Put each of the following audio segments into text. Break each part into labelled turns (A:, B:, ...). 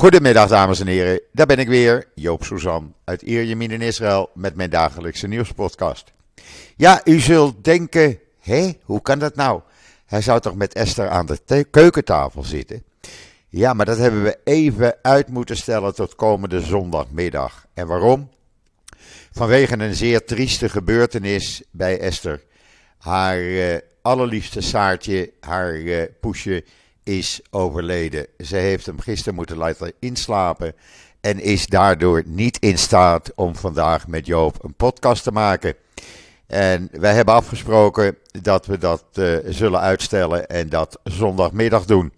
A: Goedemiddag dames en heren, daar ben ik weer, Joop Suzan uit Ierjemien in Israël met mijn dagelijkse nieuwspodcast. Ja, u zult denken, hé, hoe kan dat nou? Hij zou toch met Esther aan de keukentafel zitten? Ja, maar dat hebben we even uit moeten stellen tot komende zondagmiddag. En waarom? Vanwege een zeer trieste gebeurtenis bij Esther. Haar uh, allerliefste Saartje, haar uh, poesje, is overleden. Ze heeft hem gisteren moeten laten inslapen en is daardoor niet in staat om vandaag met Joop een podcast te maken. En wij hebben afgesproken dat we dat uh, zullen uitstellen en dat zondagmiddag doen.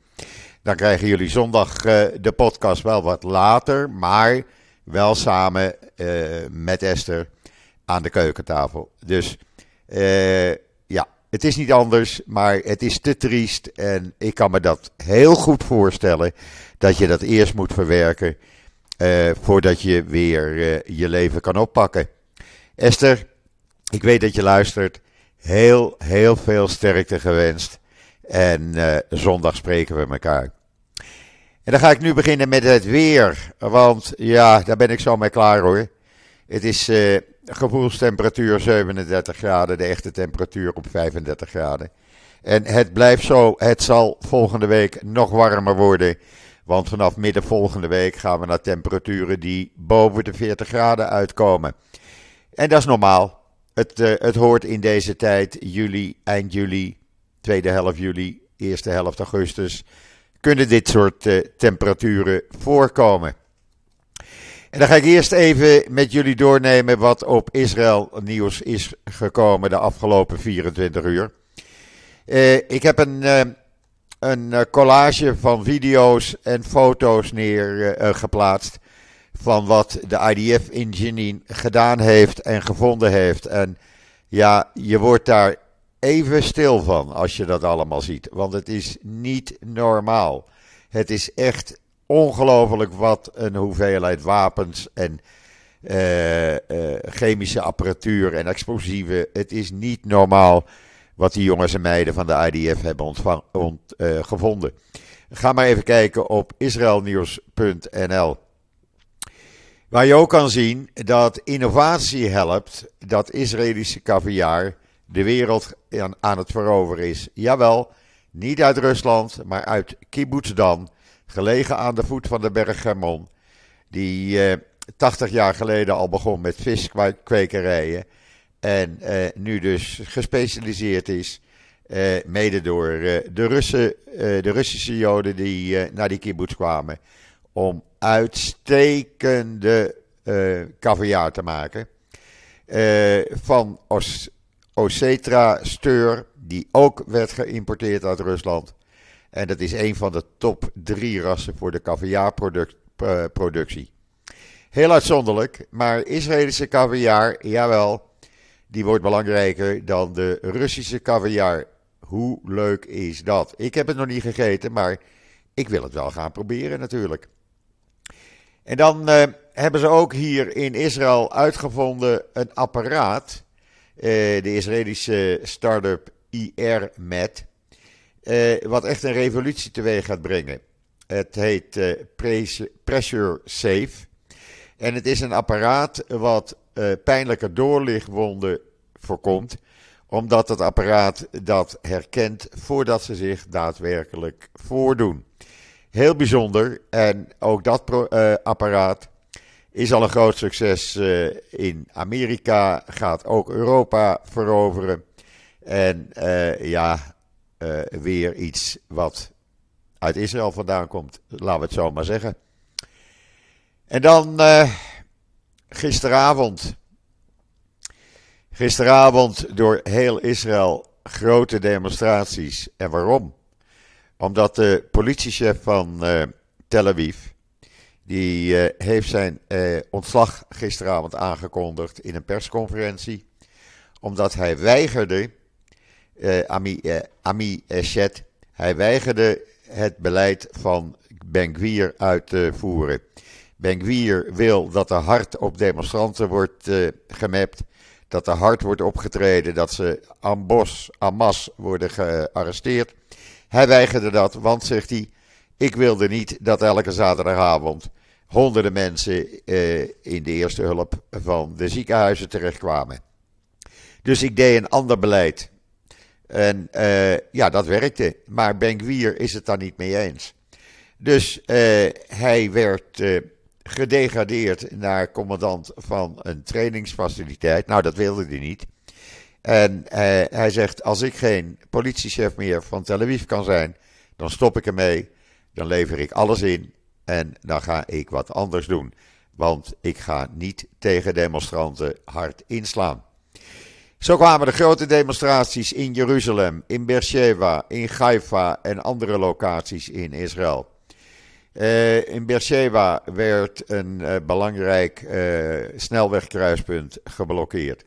A: Dan krijgen jullie zondag uh, de podcast wel wat later, maar wel samen uh, met Esther aan de keukentafel. Dus het is niet anders, maar het is te triest. En ik kan me dat heel goed voorstellen dat je dat eerst moet verwerken voordat je weer je leven kan oppakken. Esther, ik weet dat je luistert. Heel, heel veel sterkte gewenst. En uh, zondag spreken we elkaar. En dan ga ik nu beginnen met het weer. Want ja, daar ben ik zo mee klaar hoor. Het is gevoelstemperatuur 37 graden, de echte temperatuur op 35 graden. En het blijft zo. Het zal volgende week nog warmer worden. Want vanaf midden volgende week gaan we naar temperaturen die boven de 40 graden uitkomen. En dat is normaal. Het, uh, het hoort in deze tijd, juli, eind juli, tweede helft juli, eerste helft augustus, kunnen dit soort uh, temperaturen voorkomen. En dan ga ik eerst even met jullie doornemen wat op Israël nieuws is gekomen de afgelopen 24 uur. Uh, ik heb een, een collage van video's en foto's neergeplaatst van wat de IDF in gedaan heeft en gevonden heeft. En ja, je wordt daar even stil van als je dat allemaal ziet. Want het is niet normaal. Het is echt ongelooflijk wat een hoeveelheid wapens en uh, uh, chemische apparatuur en explosieven. Het is niet normaal wat die jongens en meiden van de IDF hebben ontvang, ont, uh, gevonden. Ga maar even kijken op israelnieuws.nl. Waar je ook kan zien dat innovatie helpt, dat Israëlische caviar de wereld aan het veroveren is. Jawel, niet uit Rusland, maar uit Kibbutz Dan, gelegen aan de voet van de berg Hermon, die eh, 80 jaar geleden al begon met viskwekerijen en eh, nu dus gespecialiseerd is, eh, mede door eh, de, Russen, eh, de Russische Joden die eh, naar die kibbutz kwamen, om uitstekende caviar te maken. Van Os Ocetra Steur, die ook werd geïmporteerd uit Rusland. En dat is een van de top drie rassen voor de caviarproductie. Heel uitzonderlijk, maar Israëlische caviar, jawel, die wordt belangrijker dan de Russische caviar. Hoe leuk is dat? Ik heb het nog niet gegeten, maar ik wil het wel gaan proberen natuurlijk. En dan uh, hebben ze ook hier in Israël uitgevonden een apparaat. Uh, de Israëlische start-up IR-Med. Uh, wat echt een revolutie teweeg gaat brengen. Het heet Pressure Safe. En het is een apparaat wat pijnlijke doorlichtwonden voorkomt. Omdat het apparaat dat herkent voordat ze zich daadwerkelijk voordoen. Heel bijzonder. En ook dat apparaat is al een groot succes in Amerika. Gaat ook Europa veroveren. En ja, weer iets wat uit Israël vandaan komt. Laten we het zo maar zeggen. En dan gisteravond. Gisteravond door heel Israël grote demonstraties. En waarom? Omdat de politiechef van uh, Tel Aviv, die heeft zijn ontslag gisteravond aangekondigd in een persconferentie. Omdat hij weigerde, Ami, Ami Eshet, hij weigerde het beleid van Ben-Gvir uit te voeren. Ben-Gvir wil dat er hard op demonstranten wordt gemapt, dat er hard wordt opgetreden, dat ze en masse worden gearresteerd. Hij weigerde dat, want zegt hij: Ik wilde niet dat elke zaterdagavond honderden mensen eh, in de eerste hulp van de ziekenhuizen terechtkwamen. Dus ik deed een ander beleid. En uh, ja, dat werkte. Maar Benkwier is het daar niet mee eens. Dus uh, hij werd uh, gedegradeerd naar commandant van een trainingsfaciliteit. Nou, dat wilde hij niet. En hij zegt: Als ik geen politiechef meer van Tel Aviv kan zijn, dan stop ik ermee. Dan lever ik alles in en dan ga ik wat anders doen. Want ik ga niet tegen demonstranten hard inslaan. Zo kwamen de grote demonstraties in Jeruzalem, in Beersheba, in Haifa en andere locaties in Israël. Uh, in Beersheba werd een uh, belangrijk uh, snelwegkruispunt geblokkeerd.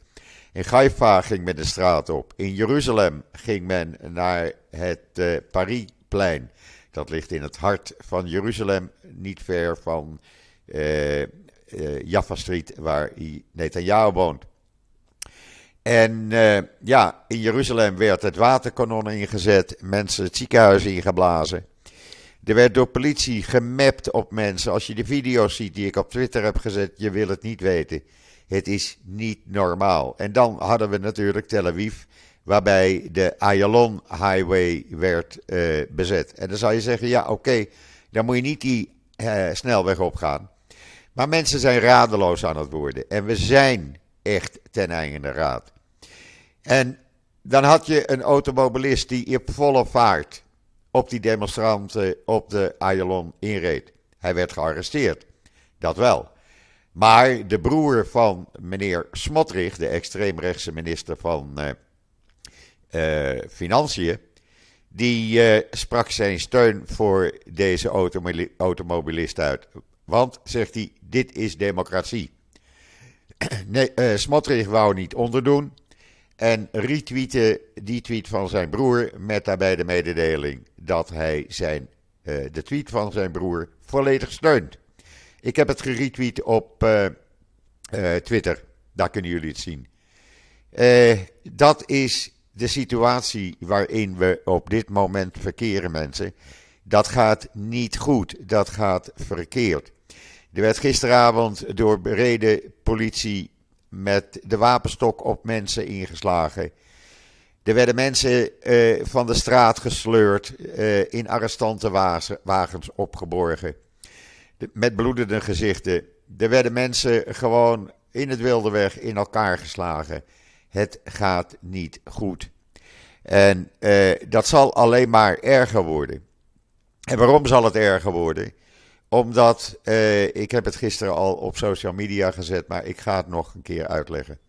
A: In Haifa ging men de straat op. In Jeruzalem ging men naar het Parisplein. Dat ligt in het hart van Jeruzalem, niet ver van Jaffa Street, waar Netanyahu woont. En uh, ja, in Jeruzalem werd het waterkanon ingezet, mensen het ziekenhuis ingeblazen. Er werd door politie gemapt op mensen. Als je de video's ziet die ik op Twitter heb gezet, je wil het niet weten. Het is niet normaal. En dan hadden we natuurlijk Tel Aviv, waarbij de Ayalon Highway werd uh, bezet. En dan zou je zeggen, ja oké, dan moet je niet die uh, snelweg opgaan. Maar mensen zijn radeloos aan het worden. En we zijn echt ten einde raad. En dan had je een automobilist die op volle vaart op die demonstranten op de Ayalon inreed. Hij werd gearresteerd. Dat wel. Maar de broer van meneer Smotrich, de extreemrechtse minister van uh, uh, Financiën, die uh, sprak zijn steun voor deze automobilist uit. Want, zegt hij, dit is democratie. nee, Smotrich wou niet onderdoen. En retweette die tweet van zijn broer met daarbij de mededeling dat hij zijn, uh, de tweet van zijn broer volledig steunt. Ik heb het geretweet op uh, uh, Twitter, daar kunnen jullie het zien. dat is de situatie waarin we op dit moment verkeren, mensen. Dat gaat niet goed, dat gaat verkeerd. Er werd gisteravond door bereden politie met de wapenstok op mensen ingeslagen. Er werden mensen uh, van de straat gesleurd, uh, in arrestantenwagens opgeborgen, met bloedende gezichten. Er werden mensen gewoon in het wilde weg in elkaar geslagen. Het gaat niet goed. En uh, dat zal alleen maar erger worden. En waarom zal het erger worden? Omdat, uh, ik heb het gisteren al op social media gezet, maar ik ga het nog een keer uitleggen.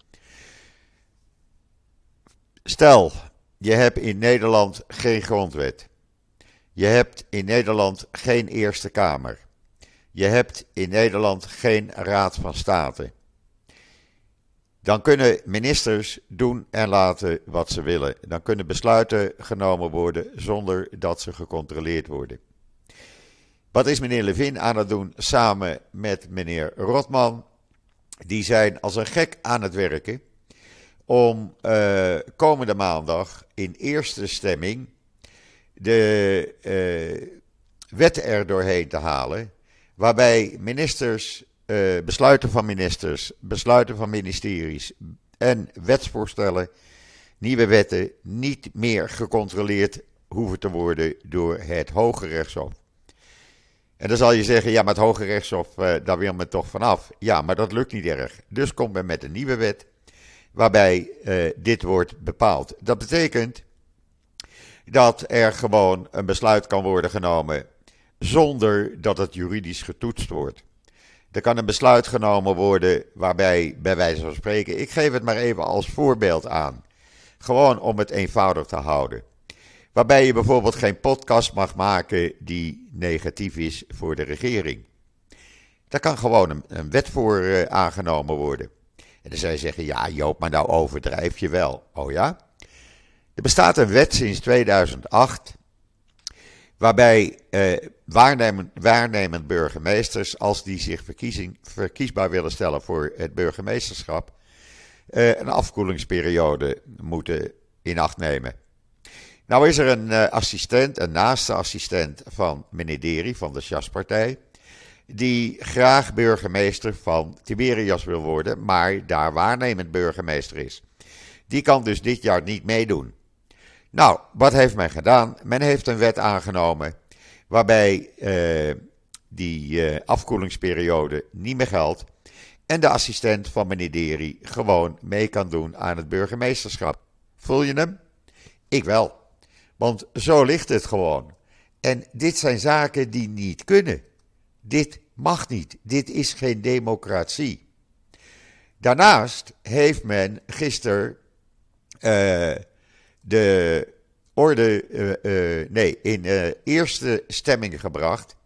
A: Stel, je hebt in Nederland geen grondwet. Je hebt in Nederland geen Eerste Kamer. Je hebt in Nederland geen Raad van State. Dan kunnen ministers doen en laten wat ze willen. Dan kunnen besluiten genomen worden zonder dat ze gecontroleerd worden. Wat is meneer Levin aan het doen samen met meneer Rotman? Die zijn als een gek aan het werken om uh, komende maandag in eerste stemming de uh, wet er doorheen te halen. Waarbij ministers, uh, besluiten van ministers, besluiten van ministeries en wetsvoorstellen, nieuwe wetten, niet meer gecontroleerd hoeven te worden door het Hoge Rechtshof. En dan zal je zeggen, ja, maar het Hoge Rechtshof, uh, daar wil men toch vanaf. Ja, maar dat lukt niet erg. Dus komt men met een nieuwe wet waarbij uh, dit wordt bepaald. Dat betekent dat er gewoon een besluit kan worden genomen zonder dat het juridisch getoetst wordt. Er kan een besluit genomen worden waarbij, bij wijze van spreken, ik geef het maar even als voorbeeld aan. Gewoon om het eenvoudig te houden. Waarbij je bijvoorbeeld geen podcast mag maken die negatief is voor de regering. Daar kan gewoon een, wet voor uh, aangenomen worden. En dan zou je zeggen, ja Joop, maar nou overdrijf je wel. Oh ja? Er bestaat een wet sinds 2008 waarbij eh, waarnemend, waarnemend burgemeesters, als die zich verkiesbaar willen stellen voor het burgemeesterschap, eh, een afkoelingsperiode moeten in acht nemen. Nou is er een uh, assistent, een naaste assistent van meneer Deri van de Sjaspartij, die graag burgemeester van Tiberias wil worden, maar daar waarnemend burgemeester is. Die kan dus dit jaar niet meedoen. Nou, wat heeft men gedaan? Men heeft een wet aangenomen waarbij uh, die uh, afkoelingsperiode niet meer geldt en de assistent van meneer Deri gewoon mee kan doen aan het burgemeesterschap. Voel je hem? Ik wel. Want zo ligt het gewoon. En dit zijn zaken die niet kunnen. Dit mag niet. Dit is geen democratie. Daarnaast heeft men gisteren uh, de orde, uh, nee, in eerste stemming gebracht.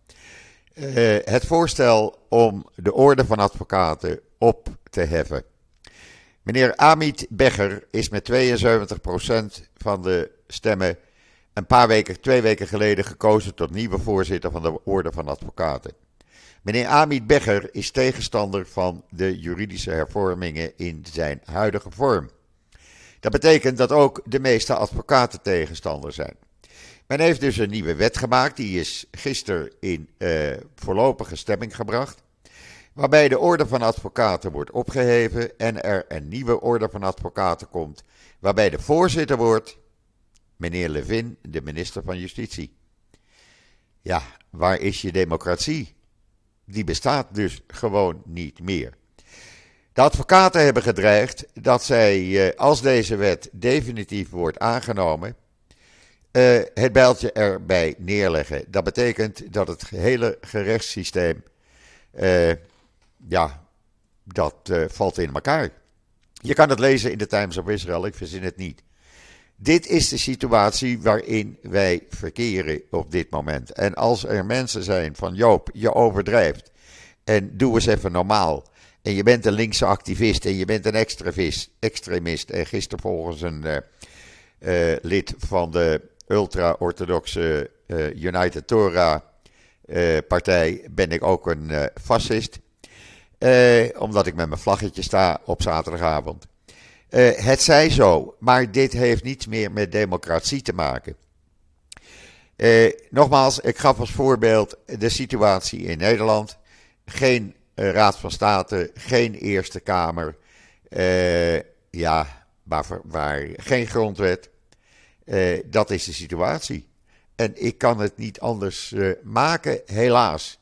A: het voorstel om de orde van advocaten op te heffen. Meneer Amit Becher is met 72% van de stemmen een paar weken, twee weken geleden gekozen tot nieuwe voorzitter van de Orde van Advocaten. Meneer Amit Becher is tegenstander van de juridische hervormingen in zijn huidige vorm. Dat betekent dat ook de meeste advocaten tegenstander zijn. Men heeft dus een nieuwe wet gemaakt, die is gisteren in uh, voorlopige stemming gebracht. Waarbij de orde van advocaten wordt opgeheven en er een nieuwe orde van advocaten komt. Waarbij de voorzitter wordt meneer Levin, de minister van Justitie. Ja, waar is je democratie? Die bestaat dus gewoon niet meer. De advocaten hebben gedreigd dat zij, eh, als deze wet definitief wordt aangenomen, eh, het bijltje erbij neerleggen. Dat betekent dat het hele gerechtssysteem, uh, ja, dat valt in elkaar. Je kan het lezen in de Times of Israel, ik verzin het niet. Dit is de situatie waarin wij verkeren op dit moment. En als er mensen zijn van Joop, je overdrijft en doe eens even normaal. En je bent een linkse activist en je bent een extremist. En gisteren volgens een uh, uh, lid van de ultra-orthodoxe uh, United Torah partij ben ik ook een fascist. omdat ik met mijn vlaggetje sta op zaterdagavond. Uh, het zij zo, maar dit heeft niets meer met democratie te maken. Uh, nogmaals, ik gaf als voorbeeld de situatie in Nederland. Geen uh, Raad van State, geen Eerste Kamer. ja, waar, waar, geen grondwet. dat is de situatie. En ik kan het niet anders maken, helaas.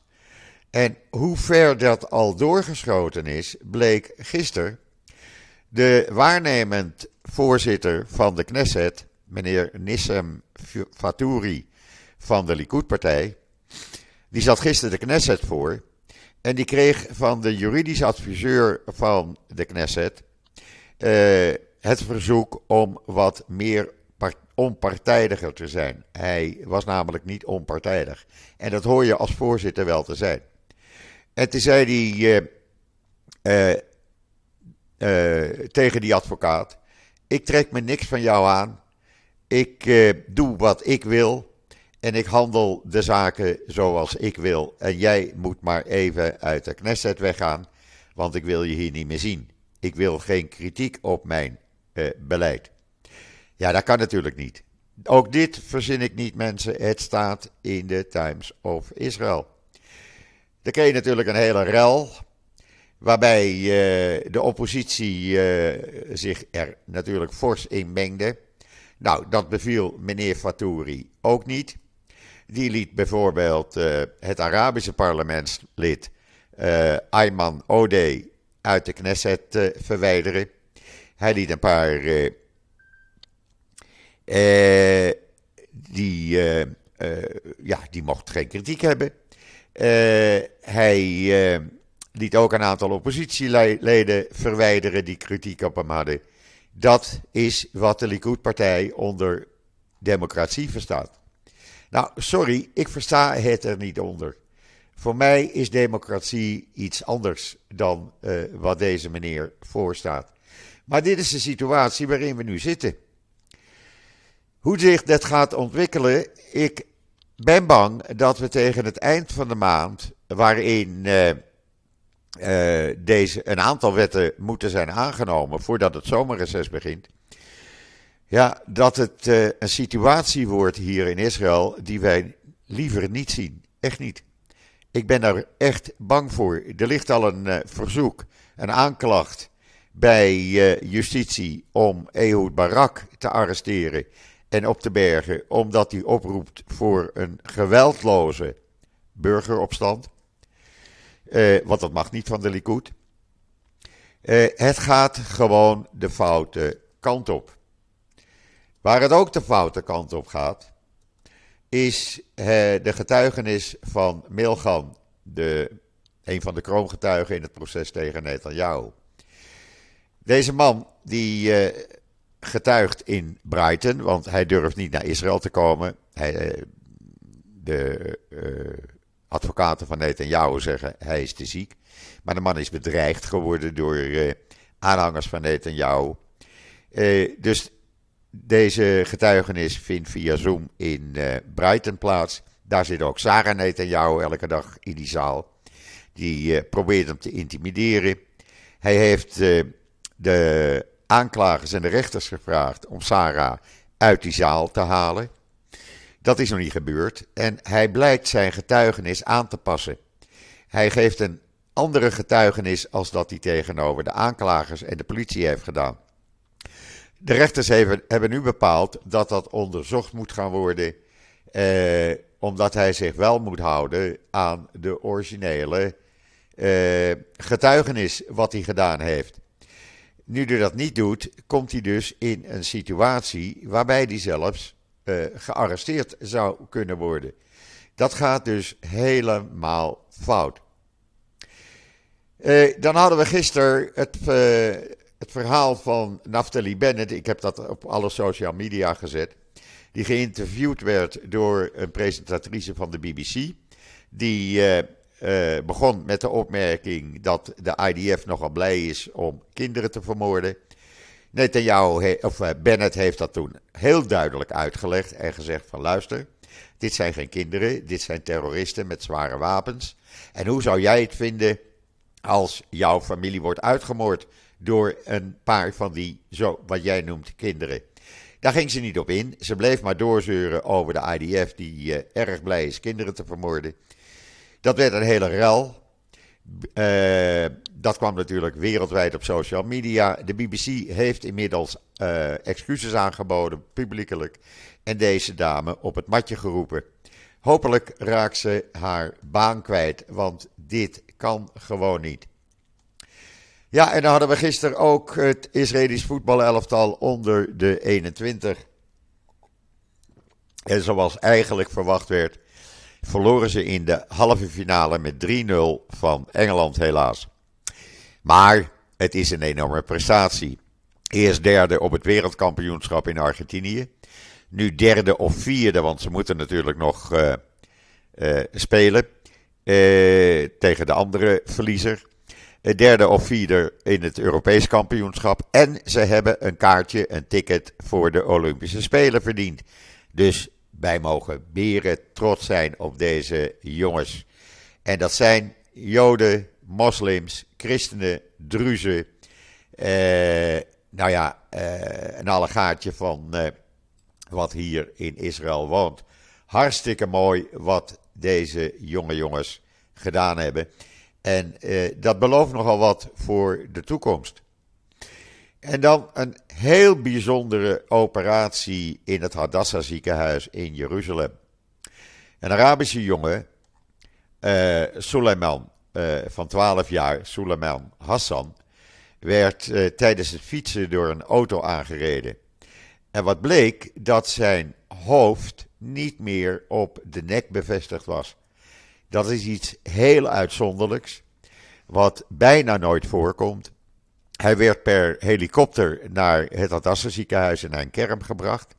A: En hoe ver dat al doorgeschoten is, bleek gisteren de waarnemend voorzitter van de Knesset, meneer Nissem Fatouri van de Likud-partij, die zat gisteren de Knesset voor. En die kreeg van de juridisch adviseur van de Knesset uh, het verzoek om wat meer onpartijdiger te zijn. Hij was namelijk niet onpartijdig. En dat hoor je als voorzitter wel te zijn. En toen zei hij. Uh, tegen die advocaat. Ik trek me niks van jou aan. Ik uh, doe wat ik wil. En ik handel de zaken zoals ik wil. En jij moet maar even uit de Knesset weggaan. Want ik wil je hier niet meer zien. Ik wil geen kritiek op mijn uh, beleid. Ja, dat kan natuurlijk niet. Ook dit verzin ik niet, mensen. Het staat in de Times of Israel. Dan kreeg je natuurlijk een hele rel Waarbij uh, de oppositie uh, zich er natuurlijk fors in mengde. Nou, dat beviel meneer Fatouri ook niet. Die liet bijvoorbeeld uh, het Arabische parlementslid Ayman Ode uit de Knesset verwijderen. Hij liet een paar die, ja, die mocht geen kritiek hebben. hij liet ook een aantal oppositieleden verwijderen die kritiek op hem hadden. Dat is wat de Likud-partij onder democratie verstaat. Nou, sorry, ik versta het er niet onder. Voor mij is democratie iets anders dan uh, wat deze meneer voorstaat. Maar dit is de situatie waarin we nu zitten. Hoe zich dat gaat ontwikkelen, ik ben bang dat we tegen het eind van de maand, waarin uh, uh, deze, een aantal wetten moeten zijn aangenomen voordat het zomerreces begint. Ja, dat het uh, een situatie wordt hier in Israël die wij liever niet zien. Echt niet. Ik ben daar echt bang voor. Er ligt al een uh, verzoek, een aanklacht bij justitie om Ehud Barak te arresteren en op te bergen, omdat hij oproept voor een geweldloze burgeropstand. Uh, want dat mag niet van de Likud. Uh, het gaat gewoon de foute kant op. Waar het ook de foute kant op gaat, is uh, de getuigenis van Milgan, de, een van de kroongetuigen in het proces tegen Netanyahu. Deze man die getuigt in Brighton, want hij durft niet naar Israël te komen. Hij, de advocaten van Netanyahu zeggen hij is te ziek. Maar de man is bedreigd geworden door uh, aanhangers van Netanyahu. Uh, dus deze getuigenis vindt via Zoom in uh, Brighton plaats. Daar zit ook Sarah Netanyahu elke dag in die zaal. Die probeert hem te intimideren. Hij heeft de aanklagers en de rechters gevraagd om Sarah uit die zaal te halen. Dat is nog niet gebeurd en hij blijkt zijn getuigenis aan te passen. Hij geeft een andere getuigenis als dat hij tegenover de aanklagers en de politie heeft gedaan. De rechters hebben, nu bepaald dat dat onderzocht moet gaan worden, eh, omdat hij zich wel moet houden aan de originele eh, getuigenis wat hij gedaan heeft. Nu hij dat niet doet, komt hij dus in een situatie waarbij hij zelfs uh, gearresteerd zou kunnen worden. Dat gaat dus helemaal fout. Uh, dan hadden we gisteren het, uh, het verhaal van Naftali Bennett. Ik heb dat op alle social media gezet. Die geïnterviewd werd door een presentatrice van de BBC. Die begon met de opmerking dat de IDF nogal blij is om kinderen te vermoorden. Netanyahu, of eh, Bennett heeft dat toen heel duidelijk uitgelegd en gezegd van luister, dit zijn geen kinderen, dit zijn terroristen met zware wapens. En hoe zou jij het vinden als jouw familie wordt uitgemoord door een paar van die, zo, wat jij noemt, kinderen? Daar ging ze niet op in. Ze bleef maar doorzeuren over de IDF die uh, erg blij is kinderen te vermoorden. Dat werd een hele rel. Uh, dat kwam natuurlijk wereldwijd op social media. De BBC heeft inmiddels uh, excuses aangeboden, publiekelijk. En deze dame op het matje geroepen. Hopelijk raakt ze haar baan kwijt, want dit kan gewoon niet. Ja, en dan hadden we gisteren ook het Israëlisch voetbalelftal onder de 21. En zoals eigenlijk verwacht werd, verloren ze in de halve finale met 3-0 van Engeland helaas. Maar het is een enorme prestatie. Eerst derde op het wereldkampioenschap in Argentinië. Nu derde of vierde, want ze moeten natuurlijk nog uh, uh, spelen uh, tegen de andere verliezer. Derde of vierde in het Europees kampioenschap. En ze hebben een kaartje, een ticket voor de Olympische Spelen verdiend. Dus wij mogen beren trots zijn op deze jongens. En dat zijn Joden, moslims, christenen, druzen. Eh, nou ja, uh, een allegaatje van uh, wat hier in Israël woont. Hartstikke mooi wat deze jonge jongens gedaan hebben. En dat belooft nogal wat voor de toekomst. En dan een heel bijzondere operatie in het Hadassah ziekenhuis in Jeruzalem. Een Arabische jongen, uh, Suleiman, uh, van 12 jaar, Suleiman Hassan, werd uh, tijdens het fietsen door een auto aangereden. En wat bleek, dat zijn hoofd niet meer op de nek bevestigd was. Dat is iets heel uitzonderlijks, wat bijna nooit voorkomt. Hij werd per helikopter naar het Adassa ziekenhuis in een Kerm gebracht.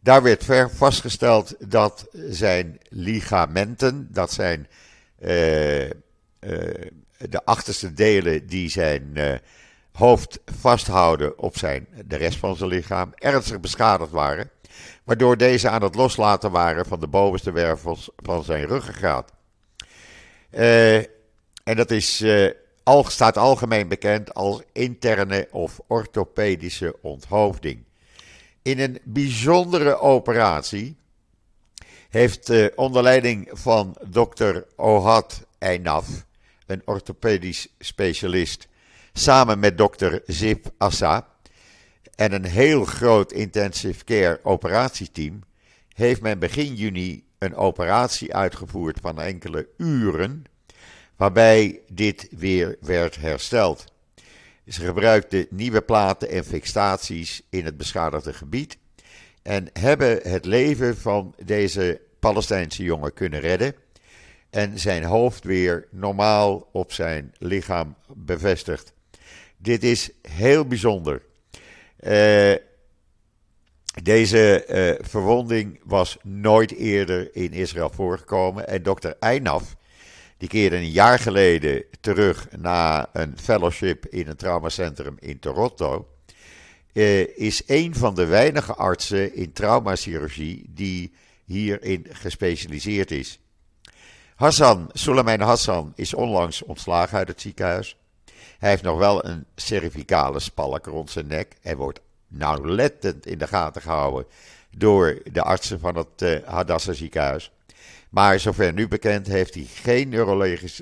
A: Daar werd vastgesteld dat zijn ligamenten, dat zijn uh, uh, de achterste delen die zijn uh, hoofd vasthouden op zijn, de rest van zijn lichaam, ernstig beschadigd waren. Waardoor deze aan het loslaten waren van de bovenste wervels van zijn ruggengraat. en dat is al, staat algemeen bekend als interne of orthopedische onthoofding. In een bijzondere operatie heeft uh, onder leiding van dokter Ohad Einaf, een orthopedisch specialist, samen met dokter Zip Assa en een heel groot intensive care operatieteam, heeft men begin juni een operatie uitgevoerd van enkele uren, waarbij dit weer werd hersteld. Ze gebruikten nieuwe platen en fixaties in het beschadigde gebied en hebben het leven van deze Palestijnse jongen kunnen redden en zijn hoofd weer normaal op zijn lichaam bevestigd. Dit is heel bijzonder. Uh, deze uh, verwonding was nooit eerder in Israël voorgekomen. En dokter Einaf, die keerde een jaar geleden terug na een fellowship in een traumacentrum in Toronto. Uh, is een van de weinige artsen in traumachirurgie die hierin gespecialiseerd is. Hassan, Suleiman Hassan, is onlangs ontslagen uit het ziekenhuis. Hij heeft nog wel een cervicale spalk rond zijn nek en wordt nauwlettend in de gaten gehouden door de artsen van het uh, Hadassah ziekenhuis. Maar zover nu bekend heeft hij geen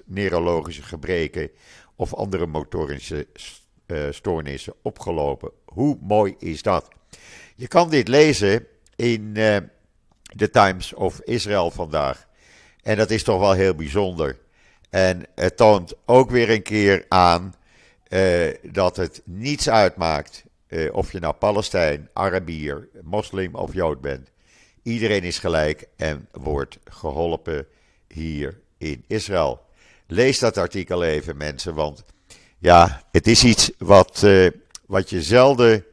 A: neurologische gebreken of andere motorische uh, stoornissen opgelopen. Hoe mooi is dat? Je kan dit lezen in de Times of Israel vandaag. En dat is toch wel heel bijzonder. En het toont ook weer een keer aan uh, dat het niets uitmaakt of je nou Palestijn, Arabier, moslim of Jood bent. Iedereen is gelijk en wordt geholpen hier in Israël. Lees dat artikel even, mensen, want ja, het is iets wat, uh, wat je zelden,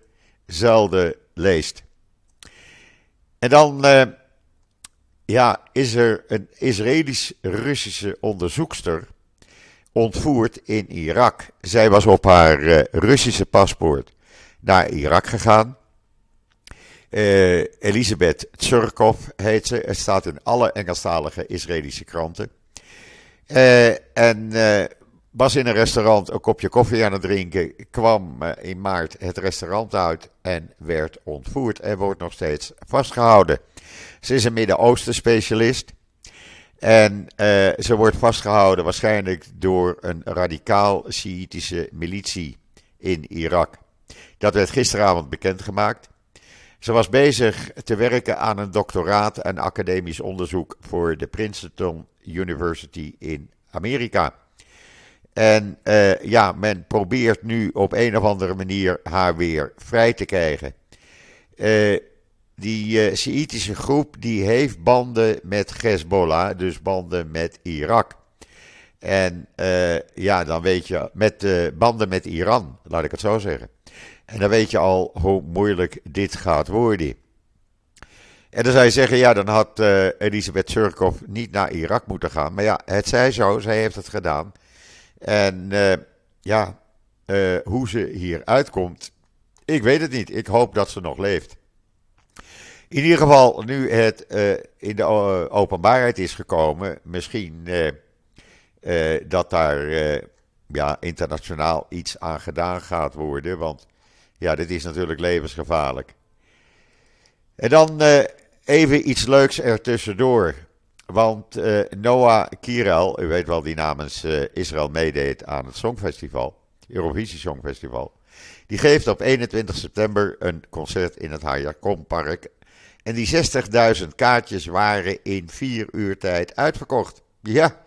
A: zelden leest. En dan uh, ja, is er een Israëlisch-Russische onderzoekster ontvoerd in Irak. Zij was op haar uh, Russische paspoort naar Irak gegaan. Uh, Elisabeth Tsurkov heet ze. Het staat in alle Engelstalige Israëlische kranten. Uh, en uh, was in een restaurant een kopje koffie aan het drinken. Kwam in maart het restaurant uit en werd ontvoerd. En wordt nog steeds vastgehouden. Ze is een Midden-Oosten specialist. En ze wordt vastgehouden waarschijnlijk door een radicaal Sjiitische militie in Irak. Dat werd gisteravond bekendgemaakt. Ze was bezig te werken aan een doctoraat en academisch onderzoek voor de Princeton University in Amerika. En uh, ja, men probeert nu op een of andere manier haar weer vrij te krijgen. Uh, die uh, groep die heeft banden met Hezbollah, dus banden met Irak. En ja, dan weet je, met banden met Iran, laat ik het zo zeggen. En dan weet je al hoe moeilijk dit gaat worden. En dan zou je zeggen, ja, dan had uh, Elisabeth Surkov niet naar Irak moeten gaan. Maar ja, het zij zo, zij heeft het gedaan. En uh, ja, uh, hoe ze hier uitkomt, ik weet het niet. Ik hoop dat ze nog leeft. In ieder geval, nu het in de openbaarheid is gekomen, misschien dat daar ja, internationaal iets aan gedaan gaat worden. Want ja, dit is natuurlijk levensgevaarlijk. En dan uh, even iets leuks ertussendoor. Want uh, Noah Kirel, u weet wel die namens uh, Israël meedeed aan het Songfestival, Eurovisie Songfestival. Die geeft op 21 september een concert in het Hayakom Park. En die 60.000 kaartjes waren in vier uur tijd uitverkocht. Ja,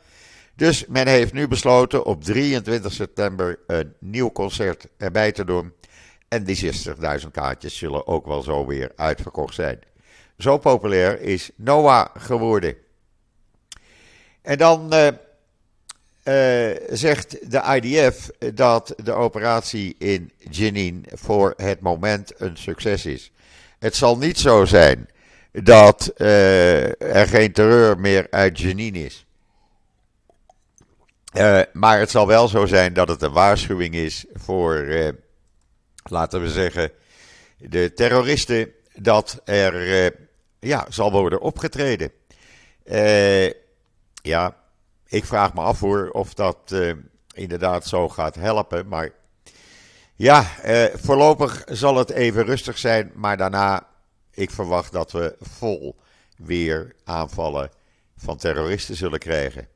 A: dus men heeft nu besloten op 23 september een nieuw concert erbij te doen. En die 60.000 kaartjes zullen ook wel zo weer uitverkocht zijn. Zo populair is Noah geworden. En dan uh, uh, zegt de IDF dat de operatie in Jenin voor het moment een succes is. Het zal niet zo zijn dat uh, er geen terreur meer uit Jenin is. maar het zal wel zo zijn dat het een waarschuwing is voor laten we zeggen, de terroristen, dat er uh, ja, zal worden opgetreden. Uh, ja, ik vraag me af hoor of dat uh, inderdaad zo gaat helpen. Maar ja, voorlopig zal het even rustig zijn. Maar daarna ik verwacht dat we vol weer aanvallen van terroristen zullen krijgen.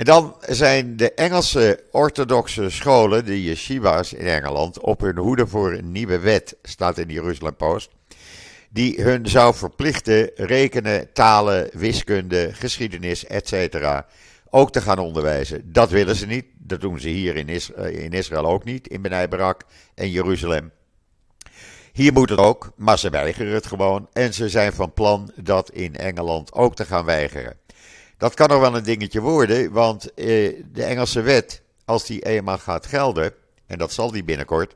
A: En dan zijn de Engelse orthodoxe scholen, de yeshivas in Engeland, op hun hoede voor een nieuwe wet, staat in de Jeruzalem Post, die hun zou verplichten rekenen, talen, wiskunde, geschiedenis, etc. ook te gaan onderwijzen. Dat willen ze niet. Dat doen ze hier in, in Israël ook niet, in Benai Barak en Jeruzalem. Hier moet het ook, maar ze weigeren het gewoon. En ze zijn van plan dat in Engeland ook te gaan weigeren. Dat kan nog wel een dingetje worden, want eh, de Engelse wet, als die eenmaal gaat gelden, en dat zal die binnenkort,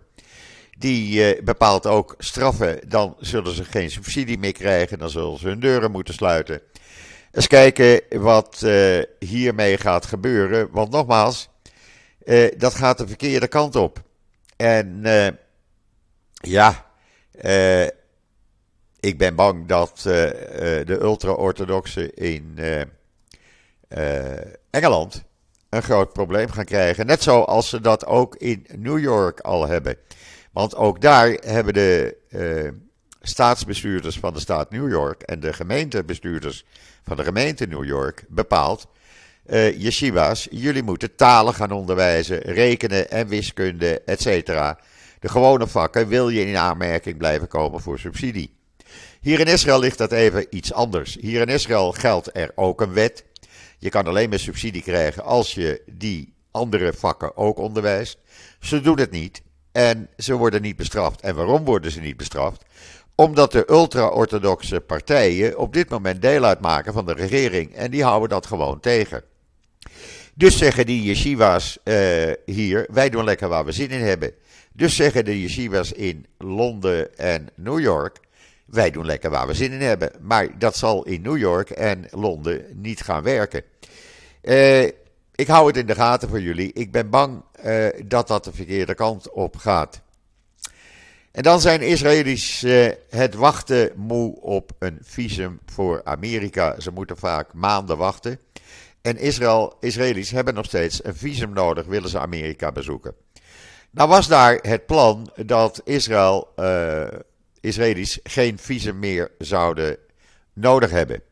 A: die eh, bepaalt ook straffen. Dan zullen ze geen subsidie meer krijgen, dan zullen ze hun deuren moeten sluiten. Eens kijken wat uh, hiermee gaat gebeuren, want nogmaals, dat gaat de verkeerde kant op. En ja, ik ben bang dat de ultra-orthodoxen in Engeland een groot probleem gaan krijgen. Net zoals ze dat ook in New York al hebben. Want ook daar hebben de uh, staatsbestuurders van de staat New York en de gemeentebestuurders van de gemeente New York bepaald. Uh, yeshivas, jullie moeten talen gaan onderwijzen, rekenen en wiskunde, etc. De gewone vakken wil je in aanmerking blijven komen voor subsidie. Hier in Israël ligt dat even iets anders. Hier in Israël geldt er ook een wet je kan alleen maar subsidie krijgen als je die andere vakken ook onderwijst. Ze doen het niet en ze worden niet bestraft. En waarom worden ze niet bestraft? Omdat de ultra-orthodoxe partijen op dit moment deel uitmaken van de regering en die houden dat gewoon tegen. Dus zeggen die yeshivas uh, hier, wij doen lekker waar we zin in hebben. Dus zeggen de yeshivas in Londen en New York, wij doen lekker waar we zin in hebben. Maar dat zal in New York en Londen niet gaan werken. Uh, ik hou het in de gaten voor jullie. Ik ben bang uh, dat dat de verkeerde kant op gaat. En dan zijn Israëli's uh, het wachten moe op een visum voor Amerika. Ze moeten vaak maanden wachten. En Israël, Israëli's hebben nog steeds een visum nodig, willen ze Amerika bezoeken. Nou was daar het plan dat Israël, Israëli's geen visum meer zouden nodig hebben.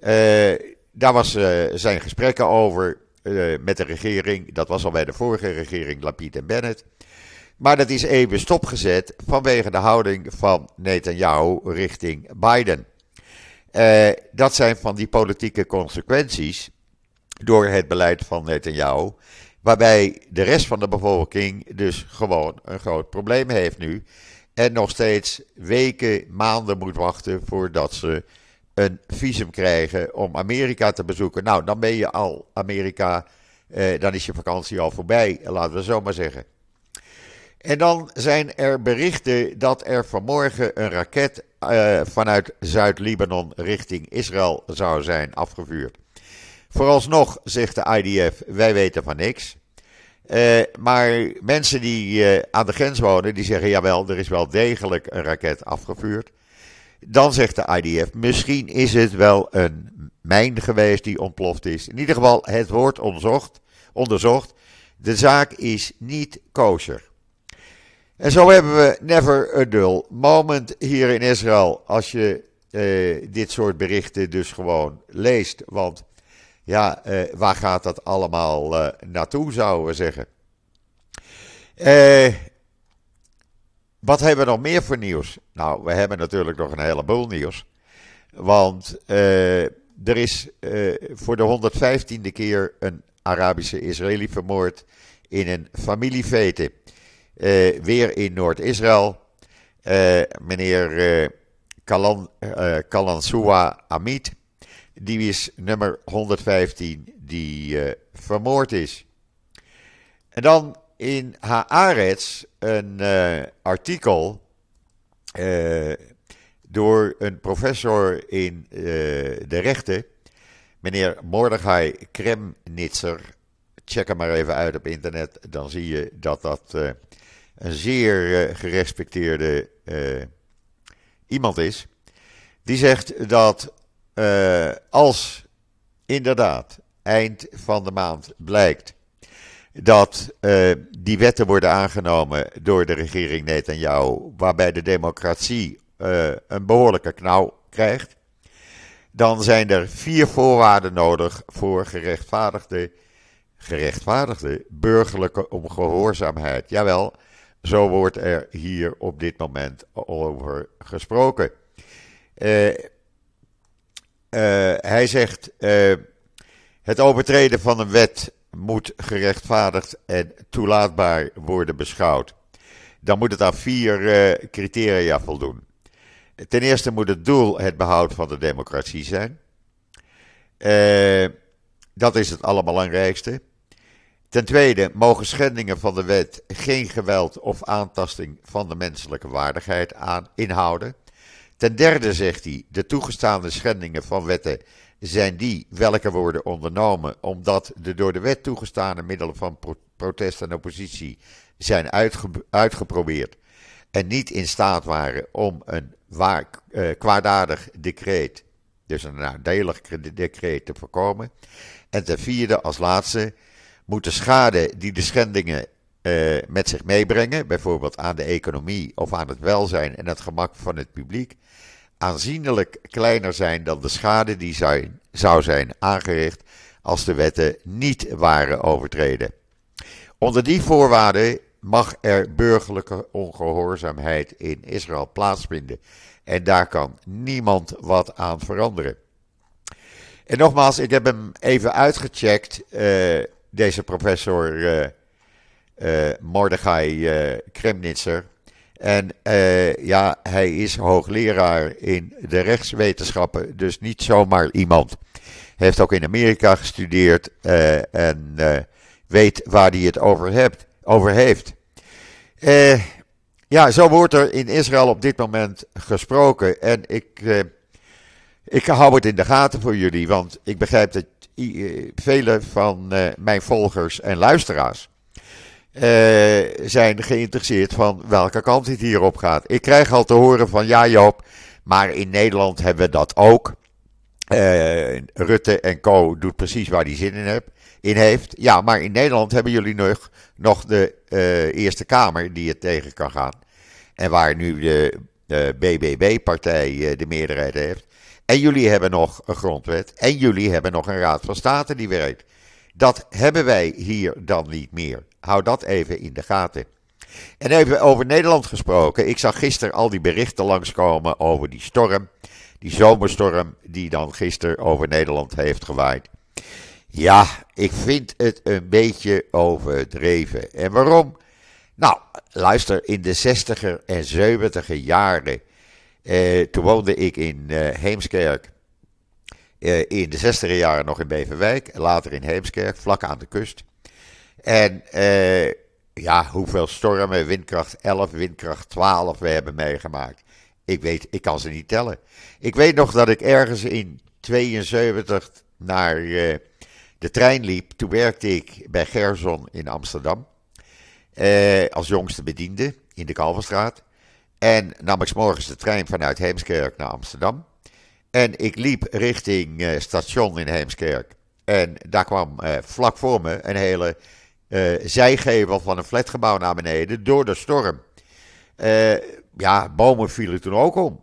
A: Uh, daar was, uh, zijn gesprekken over uh, met de regering. Dat was al bij de vorige regering, Lapid en Bennett. Maar dat is even stopgezet vanwege de houding van Netanyahu richting Biden. Dat zijn van die politieke consequenties door het beleid van Netanyahu. Waarbij de rest van de bevolking dus gewoon een groot probleem heeft nu. En nog steeds weken, maanden moet wachten voordat ze een visum krijgen om Amerika te bezoeken. Nou, dan ben je al Amerika, eh, dan is je vakantie al voorbij, laten we zo maar zeggen. En dan zijn er berichten dat er vanmorgen een raket uh, vanuit Zuid-Libanon richting Israël zou zijn afgevuurd. Vooralsnog zegt de IDF, wij weten van niks. Uh, maar mensen die uh, aan de grens wonen, die zeggen jawel, er is wel degelijk een raket afgevuurd. Dan zegt de IDF, misschien is het wel een mijn geweest die ontploft is. In ieder geval, het wordt onderzocht. onderzocht. De zaak is niet kosher. En zo hebben we never a dull moment hier in Israël. Als je uh, dit soort berichten dus gewoon leest. Want ja, uh, waar gaat dat allemaal uh, naartoe, zouden we zeggen. Uh, wat hebben we nog meer voor nieuws? Nou, we hebben natuurlijk nog een heleboel nieuws. Want er is voor de 115e keer een Arabische Israëli vermoord in een familiefete. Weer in Noord-Israël. meneer Kalan, Kalansoua Amit, die is nummer 115 die vermoord is. En dan in Haaretz een uh, artikel uh, door een professor in de rechten, meneer Mordechai Kremnitzer. Check hem maar even uit op internet, dan zie je dat dat een zeer gerespecteerde iemand is. Die zegt dat als inderdaad eind van de maand blijkt dat uh, die wetten worden aangenomen door de regering Netanyahu, waarbij de democratie een behoorlijke knauw krijgt, dan zijn er vier voorwaarden nodig voor gerechtvaardigde, gerechtvaardigde burgerlijke ongehoorzaamheid. Jawel, zo wordt er hier op dit moment over gesproken. Uh, hij zegt: uh, het overtreden van een wet moet gerechtvaardigd en toelaatbaar worden beschouwd. Dan moet het aan vier uh, criteria voldoen. Ten eerste moet het doel het behoud van de democratie zijn. dat is het allerbelangrijkste. Ten tweede mogen schendingen van de wet geen geweld of aantasting van de menselijke waardigheid aan inhouden. Ten derde zegt hij: de toegestaande schendingen van wetten zijn die welke worden ondernomen omdat de door de wet toegestane middelen van protest en oppositie zijn uitgeprobeerd en niet in staat waren om een waar, uh, kwaadaardig decreet, dus een nadelig decreet te voorkomen. En ten vierde, als laatste, moet de schade die de schendingen uh, met zich meebrengen, bijvoorbeeld aan de economie of aan het welzijn en het gemak van het publiek, aanzienlijk kleiner zijn dan de schade die zijn, zou zijn aangericht als de wetten niet waren overtreden. Onder die voorwaarden mag er burgerlijke ongehoorzaamheid in Israël plaatsvinden. En daar kan niemand wat aan veranderen. En nogmaals, ik heb hem even uitgecheckt. Uh, deze professor uh, uh, Mordechai uh, Kremnitzer. En ja, hij is hoogleraar in de rechtswetenschappen, dus niet zomaar iemand. Heeft ook in Amerika gestudeerd en weet waar hij het over, hebt, over heeft. ja, zo wordt er in Israël op dit moment gesproken. En ik, ik hou het in de gaten voor jullie, want ik begrijp dat eh, vele van mijn volgers en luisteraars zijn geïnteresseerd van welke kant het hierop gaat. Ik krijg al te horen van ja Joop, maar in Nederland hebben we dat ook. Rutte en Co. doet precies waar hij zin in, heb, in heeft. Ja, maar in Nederland hebben jullie nog, nog de Eerste Kamer die het tegen kan gaan. En waar nu de BBB-partij de meerderheid heeft. En jullie hebben nog een grondwet. En jullie hebben nog een Raad van State die werkt. Dat hebben wij hier dan niet meer. Hou dat even in de gaten. En even over Nederland gesproken. Ik zag gisteren al die berichten langskomen over die storm. Die zomerstorm die dan gisteren over Nederland heeft gewaaid. Ja, ik vind het een beetje overdreven. En waarom? Nou, luister, in de 60er en 70er jaren uh, toen woonde ik in uh, Heemskerk. Uh, in de zestiger jaren nog in Beverwijk. Later in Heemskerk, vlak aan de kust. En ja, hoeveel stormen, windkracht 11, windkracht 12 we hebben meegemaakt. Ik weet, ik kan ze niet tellen. Ik weet nog dat ik ergens in 72 naar de trein liep. Toen werkte ik bij Gerson in Amsterdam. als jongste bediende in de Kalverstraat. En nam ik morgens de trein vanuit Heemskerk naar Amsterdam. En ik liep richting station in Heemskerk. En daar kwam vlak voor me een hele uh, zijgevel van een flatgebouw naar beneden door de storm. ja, bomen vielen toen ook om.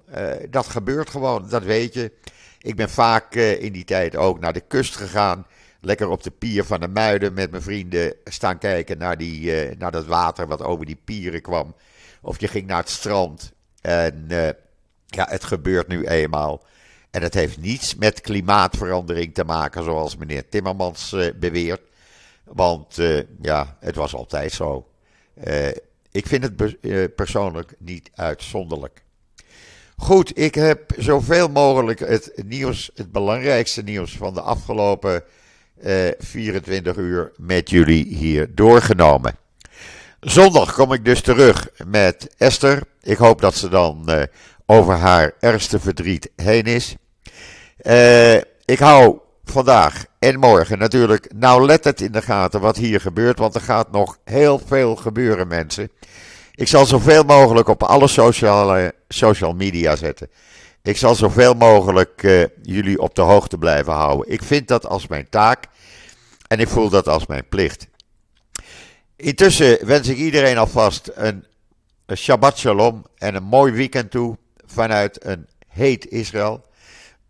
A: dat gebeurt gewoon, dat weet je. Ik ben vaak in die tijd ook naar de kust gegaan. Lekker op de pier van de Muiden met mijn vrienden staan kijken naar, die, naar dat water wat over die pieren kwam. Of je ging naar het strand. En ja, het gebeurt nu eenmaal. En het heeft niets met klimaatverandering te maken, zoals meneer Timmermans beweert. Want uh, ja, het was altijd zo. ik vind het persoonlijk niet uitzonderlijk. Goed, ik heb zoveel mogelijk het nieuws, het belangrijkste nieuws van de afgelopen 24 uur met jullie hier doorgenomen. Zondag kom ik dus terug met Esther. Ik hoop dat ze dan over haar ergste verdriet heen is. Ik hou vandaag en morgen natuurlijk nauwlettend in de gaten wat hier gebeurt. Want er gaat nog heel veel gebeuren, mensen. Ik zal zoveel mogelijk op alle sociale, social media zetten. Ik zal zoveel mogelijk uh, jullie op de hoogte blijven houden. Ik vind dat als mijn taak en ik voel dat als mijn plicht. Intussen wens ik iedereen alvast een, een Shabbat Shalom en een mooi weekend toe. vanuit een heet Israël.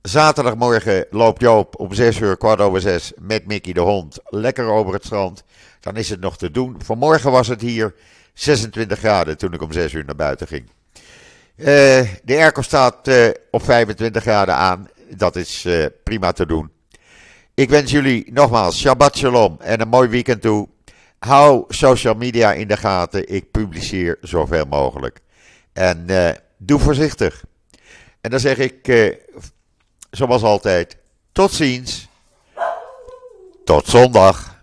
A: Zaterdagmorgen loopt Joop om 6 uur, kwart over 6, met Mickey de hond lekker over het strand. Dan is het nog te doen. Vanmorgen was het hier 26 graden toen ik om 6 uur naar buiten ging. Uh, de airco staat uh, op 25 graden aan. Dat is uh, prima te doen. Ik wens jullie nogmaals Shabbat Shalom en een mooi weekend toe. Hou social media in de gaten. Ik publiceer zoveel mogelijk. En doe voorzichtig. En dan zeg ik, zoals altijd, tot ziens. Tot zondag.